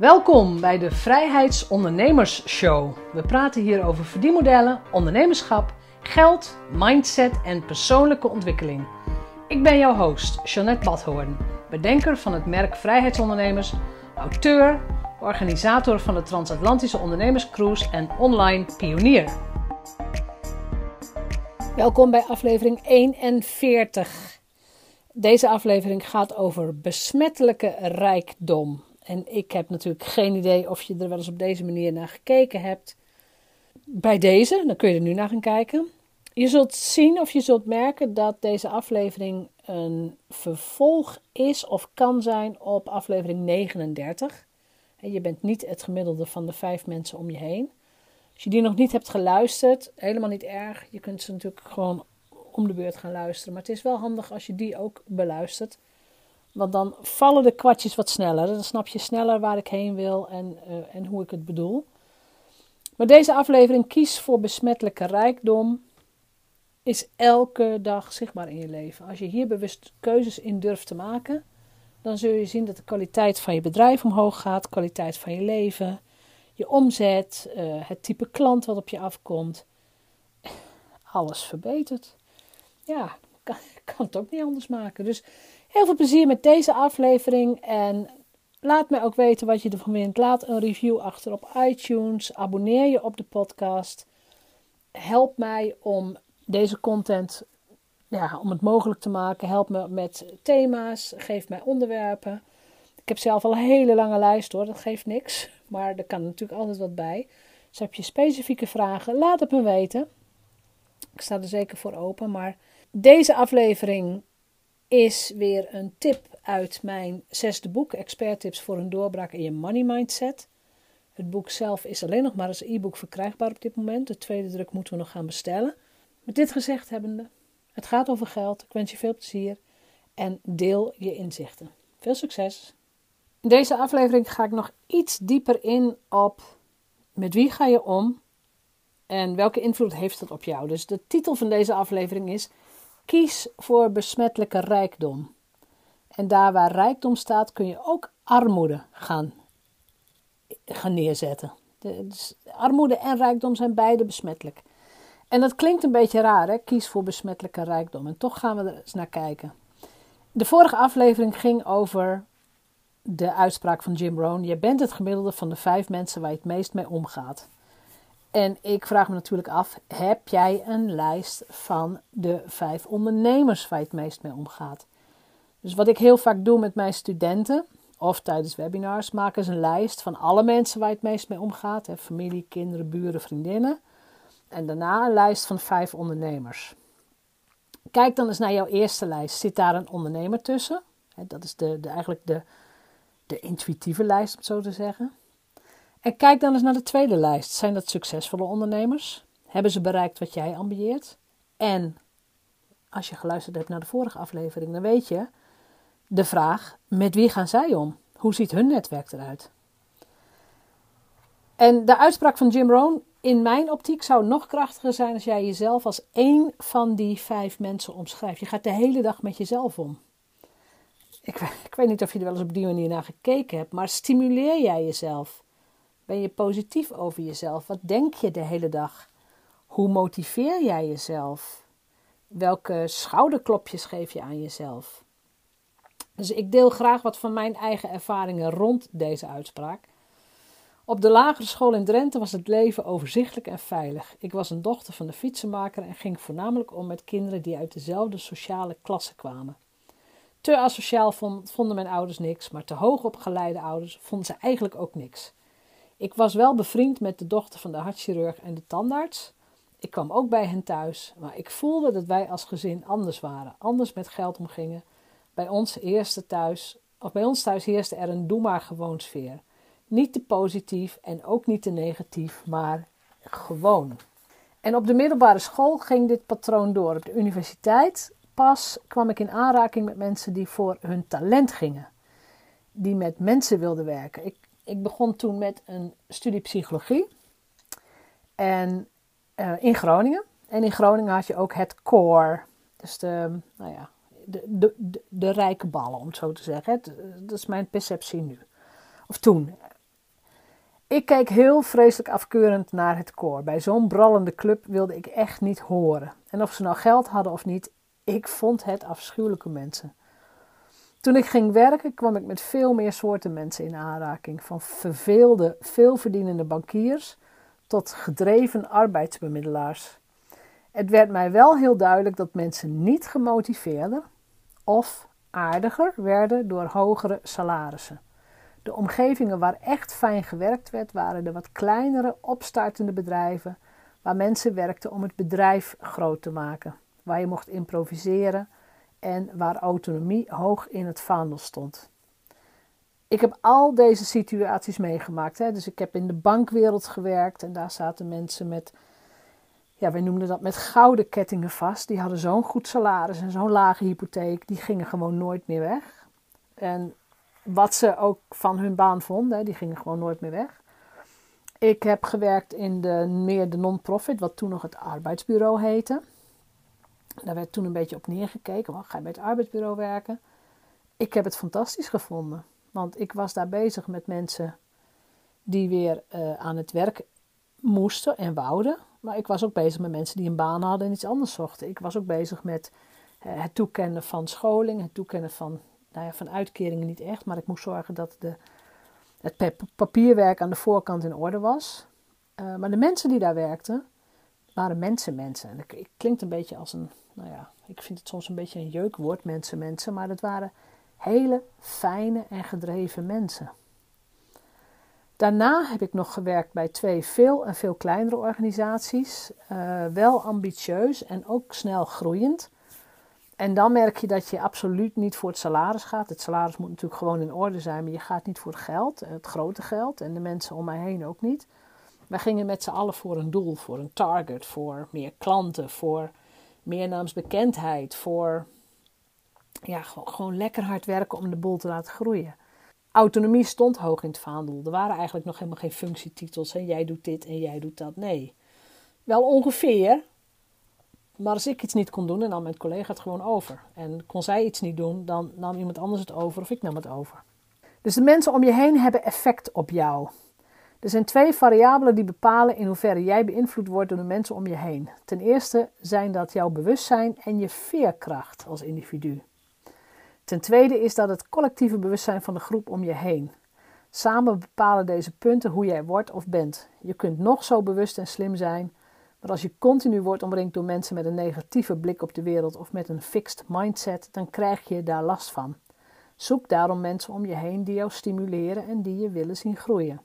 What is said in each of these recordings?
Welkom bij de Vrijheidsondernemers Show. We praten hier over verdienmodellen, ondernemerschap, geld, mindset en persoonlijke ontwikkeling. Ik ben jouw host, Jeanette Badhoorn, bedenker van het merk Vrijheidsondernemers, auteur, organisator van de Transatlantische Ondernemerscruise en online pionier. Welkom bij aflevering 41. Deze aflevering gaat over besmettelijke rijkdom. En ik heb natuurlijk geen idee of je er wel eens op deze manier naar gekeken hebt. Bij deze, dan kun je er nu naar gaan kijken. Je zult zien of je zult merken dat deze aflevering een vervolg is of kan zijn op aflevering 39. Je bent niet het gemiddelde van de vijf mensen om je heen. Als je die nog niet hebt geluisterd, helemaal niet erg. Je kunt ze natuurlijk gewoon om de beurt gaan luisteren. Maar het is wel handig als je die ook beluistert. Want dan vallen de kwartjes wat sneller. Dan snap je sneller waar ik heen wil en, uh, en hoe ik het bedoel. Maar deze aflevering Kies voor besmettelijke rijkdom is elke dag zichtbaar in je leven. Als je hier bewust keuzes in durft te maken, dan zul je zien dat de kwaliteit van je bedrijf omhoog gaat, kwaliteit van je leven, je omzet, uh, het type klant wat op je afkomt. Alles verbetert. Ja, kan, kan het ook niet anders maken. Dus Heel veel plezier met deze aflevering en laat me ook weten wat je ervan vindt. Laat een review achter op iTunes. Abonneer je op de podcast. Help mij om deze content ja, om het mogelijk te maken. Help me met thema's. Geef mij onderwerpen. Ik heb zelf al een hele lange lijst hoor. Dat geeft niks. Maar er kan natuurlijk altijd wat bij. Dus heb je specifieke vragen, laat het me weten. Ik sta er zeker voor open. Maar deze aflevering is weer een tip uit mijn zesde boek, Expert Tips voor een doorbraak in je money mindset. Het boek zelf is alleen nog maar als e-book verkrijgbaar op dit moment. De tweede druk moeten we nog gaan bestellen. Met dit gezegd hebbende, het gaat over geld. Ik wens je veel plezier en deel je inzichten. Veel succes! In deze aflevering ga ik nog iets dieper in op met wie ga je om en welke invloed heeft dat op jou. Dus de titel van deze aflevering is Kies voor besmettelijke rijkdom. En daar waar rijkdom staat, kun je ook armoede gaan, gaan neerzetten. Dus armoede en rijkdom zijn beide besmettelijk. En dat klinkt een beetje raar, hè? kies voor besmettelijke rijkdom. En toch gaan we er eens naar kijken. De vorige aflevering ging over de uitspraak van Jim Rohn: Je bent het gemiddelde van de vijf mensen waar je het meest mee omgaat. En ik vraag me natuurlijk af: heb jij een lijst van de vijf ondernemers waar je het meest mee omgaat? Dus wat ik heel vaak doe met mijn studenten, of tijdens webinars, maken ze een lijst van alle mensen waar je het meest mee omgaat: hè, familie, kinderen, buren, vriendinnen. En daarna een lijst van vijf ondernemers. Kijk dan eens naar jouw eerste lijst. Zit daar een ondernemer tussen? Dat is de, de, eigenlijk de, de intuïtieve lijst, om het zo te zeggen. En kijk dan eens naar de tweede lijst. Zijn dat succesvolle ondernemers? Hebben ze bereikt wat jij ambieert? En als je geluisterd hebt naar de vorige aflevering, dan weet je de vraag: met wie gaan zij om? Hoe ziet hun netwerk eruit? En de uitspraak van Jim Rohn, in mijn optiek, zou nog krachtiger zijn als jij jezelf als één van die vijf mensen omschrijft. Je gaat de hele dag met jezelf om. Ik, ik weet niet of je er wel eens op die manier naar gekeken hebt, maar stimuleer jij jezelf? Ben je positief over jezelf? Wat denk je de hele dag? Hoe motiveer jij jezelf? Welke schouderklopjes geef je aan jezelf? Dus ik deel graag wat van mijn eigen ervaringen rond deze uitspraak. Op de lagere school in Drenthe was het leven overzichtelijk en veilig. Ik was een dochter van de fietsenmaker en ging voornamelijk om met kinderen die uit dezelfde sociale klasse kwamen. Te asociaal vonden mijn ouders niks, maar te hoog opgeleide ouders vonden ze eigenlijk ook niks. Ik was wel bevriend met de dochter van de hartchirurg en de tandarts. Ik kwam ook bij hen thuis, maar ik voelde dat wij als gezin anders waren, anders met geld omgingen. Bij ons eerste thuis, of bij ons thuis heerste er een doe maar gewoon sfeer. Niet te positief en ook niet te negatief, maar gewoon. En op de middelbare school ging dit patroon door. Op de universiteit pas kwam ik in aanraking met mensen die voor hun talent gingen. Die met mensen wilden werken. Ik begon toen met een studie psychologie. En uh, in Groningen. En in Groningen had je ook het core. Dus de, nou ja, de, de, de rijke ballen, om het zo te zeggen. Dat is mijn perceptie nu. Of toen. Ik keek heel vreselijk afkeurend naar het koor. Bij zo'n brallende club wilde ik echt niet horen. En of ze nou geld hadden of niet, ik vond het afschuwelijke mensen. Toen ik ging werken, kwam ik met veel meer soorten mensen in aanraking. Van verveelde, veelverdienende bankiers tot gedreven arbeidsbemiddelaars. Het werd mij wel heel duidelijk dat mensen niet gemotiveerder of aardiger werden door hogere salarissen. De omgevingen waar echt fijn gewerkt werd, waren de wat kleinere, opstartende bedrijven waar mensen werkten om het bedrijf groot te maken, waar je mocht improviseren en waar autonomie hoog in het vaandel stond. Ik heb al deze situaties meegemaakt. Hè. Dus ik heb in de bankwereld gewerkt en daar zaten mensen met, ja, wij noemden dat met gouden kettingen vast. Die hadden zo'n goed salaris en zo'n lage hypotheek, die gingen gewoon nooit meer weg. En wat ze ook van hun baan vonden, die gingen gewoon nooit meer weg. Ik heb gewerkt in de, meer de non-profit, wat toen nog het arbeidsbureau heette. Daar werd toen een beetje op neergekeken. Ga je bij het arbeidsbureau werken? Ik heb het fantastisch gevonden. Want ik was daar bezig met mensen die weer uh, aan het werk moesten en wouden. Maar ik was ook bezig met mensen die een baan hadden en iets anders zochten. Ik was ook bezig met uh, het toekennen van scholing, het toekennen van, nou ja, van uitkeringen niet echt. Maar ik moest zorgen dat de, het papierwerk aan de voorkant in orde was. Uh, maar de mensen die daar werkten, waren mensen, mensen. En het klinkt een beetje als een, nou ja, ik vind het soms een beetje een jeukwoord, mensen, mensen. Maar dat waren hele fijne en gedreven mensen. Daarna heb ik nog gewerkt bij twee veel en veel kleinere organisaties. Uh, wel ambitieus en ook snel groeiend. En dan merk je dat je absoluut niet voor het salaris gaat. Het salaris moet natuurlijk gewoon in orde zijn, maar je gaat niet voor het geld, het grote geld en de mensen om mij heen ook niet. Wij gingen met z'n allen voor een doel, voor een target, voor meer klanten, voor meer naamsbekendheid, voor ja, gewoon, gewoon lekker hard werken om de boel te laten groeien. Autonomie stond hoog in het vaandel. Er waren eigenlijk nog helemaal geen functietitels. En jij doet dit en jij doet dat. Nee. Wel ongeveer. Maar als ik iets niet kon doen, dan nam mijn collega het gewoon over. En kon zij iets niet doen, dan nam iemand anders het over of ik nam het over. Dus de mensen om je heen hebben effect op jou. Er zijn twee variabelen die bepalen in hoeverre jij beïnvloed wordt door de mensen om je heen. Ten eerste zijn dat jouw bewustzijn en je veerkracht als individu. Ten tweede is dat het collectieve bewustzijn van de groep om je heen. Samen bepalen deze punten hoe jij wordt of bent. Je kunt nog zo bewust en slim zijn, maar als je continu wordt omringd door mensen met een negatieve blik op de wereld of met een fixed mindset, dan krijg je daar last van. Zoek daarom mensen om je heen die jou stimuleren en die je willen zien groeien.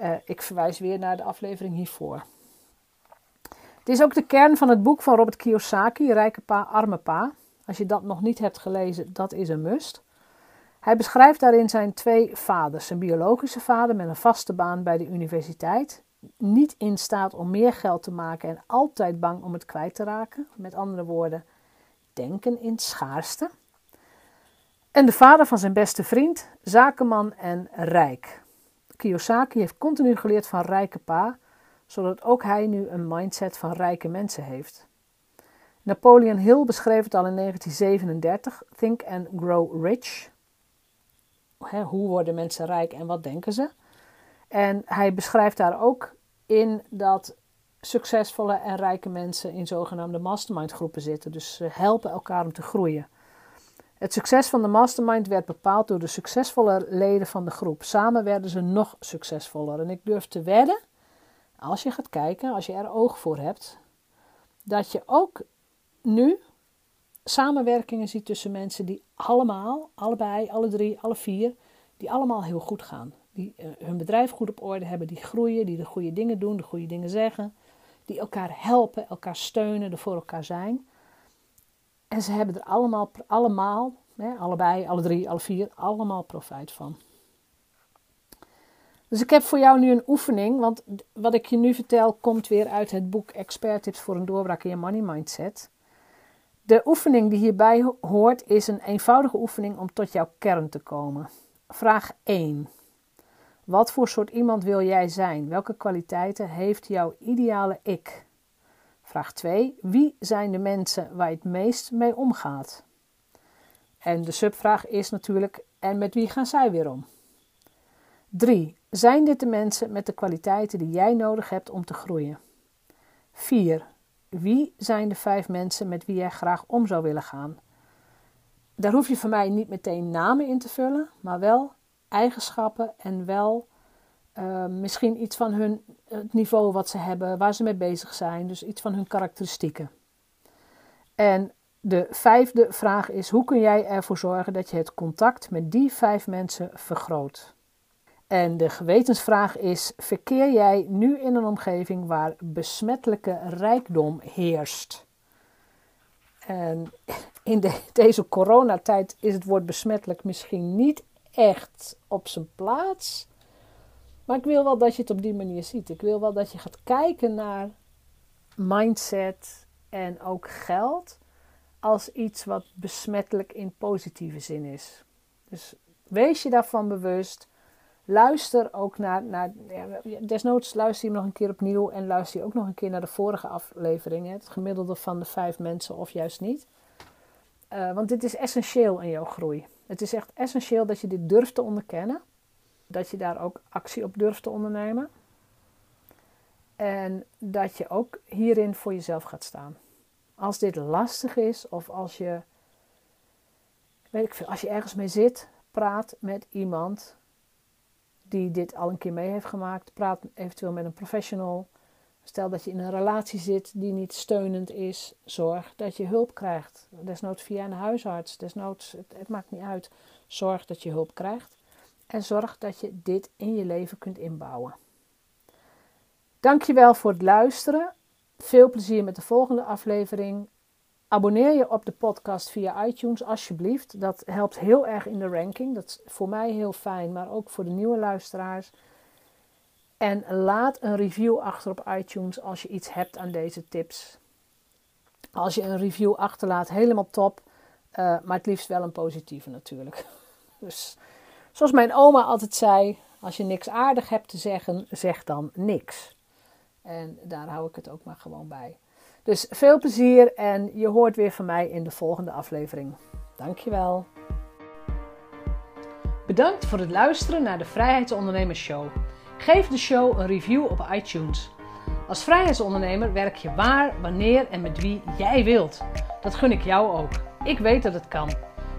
Uh, ik verwijs weer naar de aflevering hiervoor. Het is ook de kern van het boek van Robert Kiyosaki, Rijke Pa, Arme Pa. Als je dat nog niet hebt gelezen, dat is een must. Hij beschrijft daarin zijn twee vaders. Zijn biologische vader met een vaste baan bij de universiteit, niet in staat om meer geld te maken en altijd bang om het kwijt te raken. Met andere woorden, denken in schaarste. En de vader van zijn beste vriend, zakenman en rijk. Kiyosaki heeft continu geleerd van rijke pa, zodat ook hij nu een mindset van rijke mensen heeft. Napoleon Hill beschreef het al in 1937, Think and Grow Rich. hoe worden mensen rijk en wat denken ze? En hij beschrijft daar ook in dat succesvolle en rijke mensen in zogenaamde mastermind groepen zitten. Dus ze helpen elkaar om te groeien. Het succes van de mastermind werd bepaald door de succesvolle leden van de groep. Samen werden ze nog succesvoller. En ik durf te wedden, als je gaat kijken, als je er oog voor hebt, dat je ook nu samenwerkingen ziet tussen mensen die allemaal, allebei, alle drie, alle vier, die allemaal heel goed gaan. Die uh, hun bedrijf goed op orde hebben, die groeien, die de goede dingen doen, de goede dingen zeggen. Die elkaar helpen, elkaar steunen, er voor elkaar zijn. En ze hebben er allemaal, allemaal hè, allebei, alle drie, alle vier, allemaal profijt van. Dus ik heb voor jou nu een oefening, want wat ik je nu vertel komt weer uit het boek Expert Tips voor een doorbraak in je money mindset. De oefening die hierbij hoort is een eenvoudige oefening om tot jouw kern te komen. Vraag 1. Wat voor soort iemand wil jij zijn? Welke kwaliteiten heeft jouw ideale ik? Vraag 2. Wie zijn de mensen waar je het meest mee omgaat? En de subvraag is natuurlijk: en met wie gaan zij weer om? 3. Zijn dit de mensen met de kwaliteiten die jij nodig hebt om te groeien? 4. Wie zijn de vijf mensen met wie jij graag om zou willen gaan? Daar hoef je van mij niet meteen namen in te vullen, maar wel eigenschappen en wel uh, misschien iets van hun het niveau wat ze hebben, waar ze mee bezig zijn, dus iets van hun karakteristieken. En de vijfde vraag is: hoe kun jij ervoor zorgen dat je het contact met die vijf mensen vergroot? En de gewetensvraag is: verkeer jij nu in een omgeving waar besmettelijke rijkdom heerst? En in de, deze coronatijd is het woord besmettelijk misschien niet echt op zijn plaats. Maar ik wil wel dat je het op die manier ziet. Ik wil wel dat je gaat kijken naar mindset en ook geld als iets wat besmettelijk in positieve zin is. Dus wees je daarvan bewust. Luister ook naar, naar desnoods luister je hem nog een keer opnieuw en luister je ook nog een keer naar de vorige afleveringen. Het gemiddelde van de vijf mensen of juist niet. Uh, want dit is essentieel in jouw groei. Het is echt essentieel dat je dit durft te onderkennen. Dat je daar ook actie op durft te ondernemen. En dat je ook hierin voor jezelf gaat staan. Als dit lastig is of als je, weet ik veel, als je ergens mee zit, praat met iemand die dit al een keer mee heeft gemaakt. Praat eventueel met een professional. Stel dat je in een relatie zit die niet steunend is, zorg dat je hulp krijgt. Desnoods via een huisarts, desnoods, het, het maakt niet uit. Zorg dat je hulp krijgt en zorg dat je dit in je leven kunt inbouwen. Dankjewel voor het luisteren. Veel plezier met de volgende aflevering. Abonneer je op de podcast via iTunes alsjeblieft. Dat helpt heel erg in de ranking. Dat is voor mij heel fijn, maar ook voor de nieuwe luisteraars. En laat een review achter op iTunes als je iets hebt aan deze tips. Als je een review achterlaat, helemaal top. Uh, maar het liefst wel een positieve natuurlijk. Dus zoals mijn oma altijd zei: als je niks aardig hebt te zeggen, zeg dan niks. En daar hou ik het ook maar gewoon bij. Dus veel plezier en je hoort weer van mij in de volgende aflevering. Dankjewel. Bedankt voor het luisteren naar de Vrijheidsondernemers Show. Geef de show een review op iTunes. Als vrijheidsondernemer werk je waar, wanneer en met wie jij wilt. Dat gun ik jou ook. Ik weet dat het kan.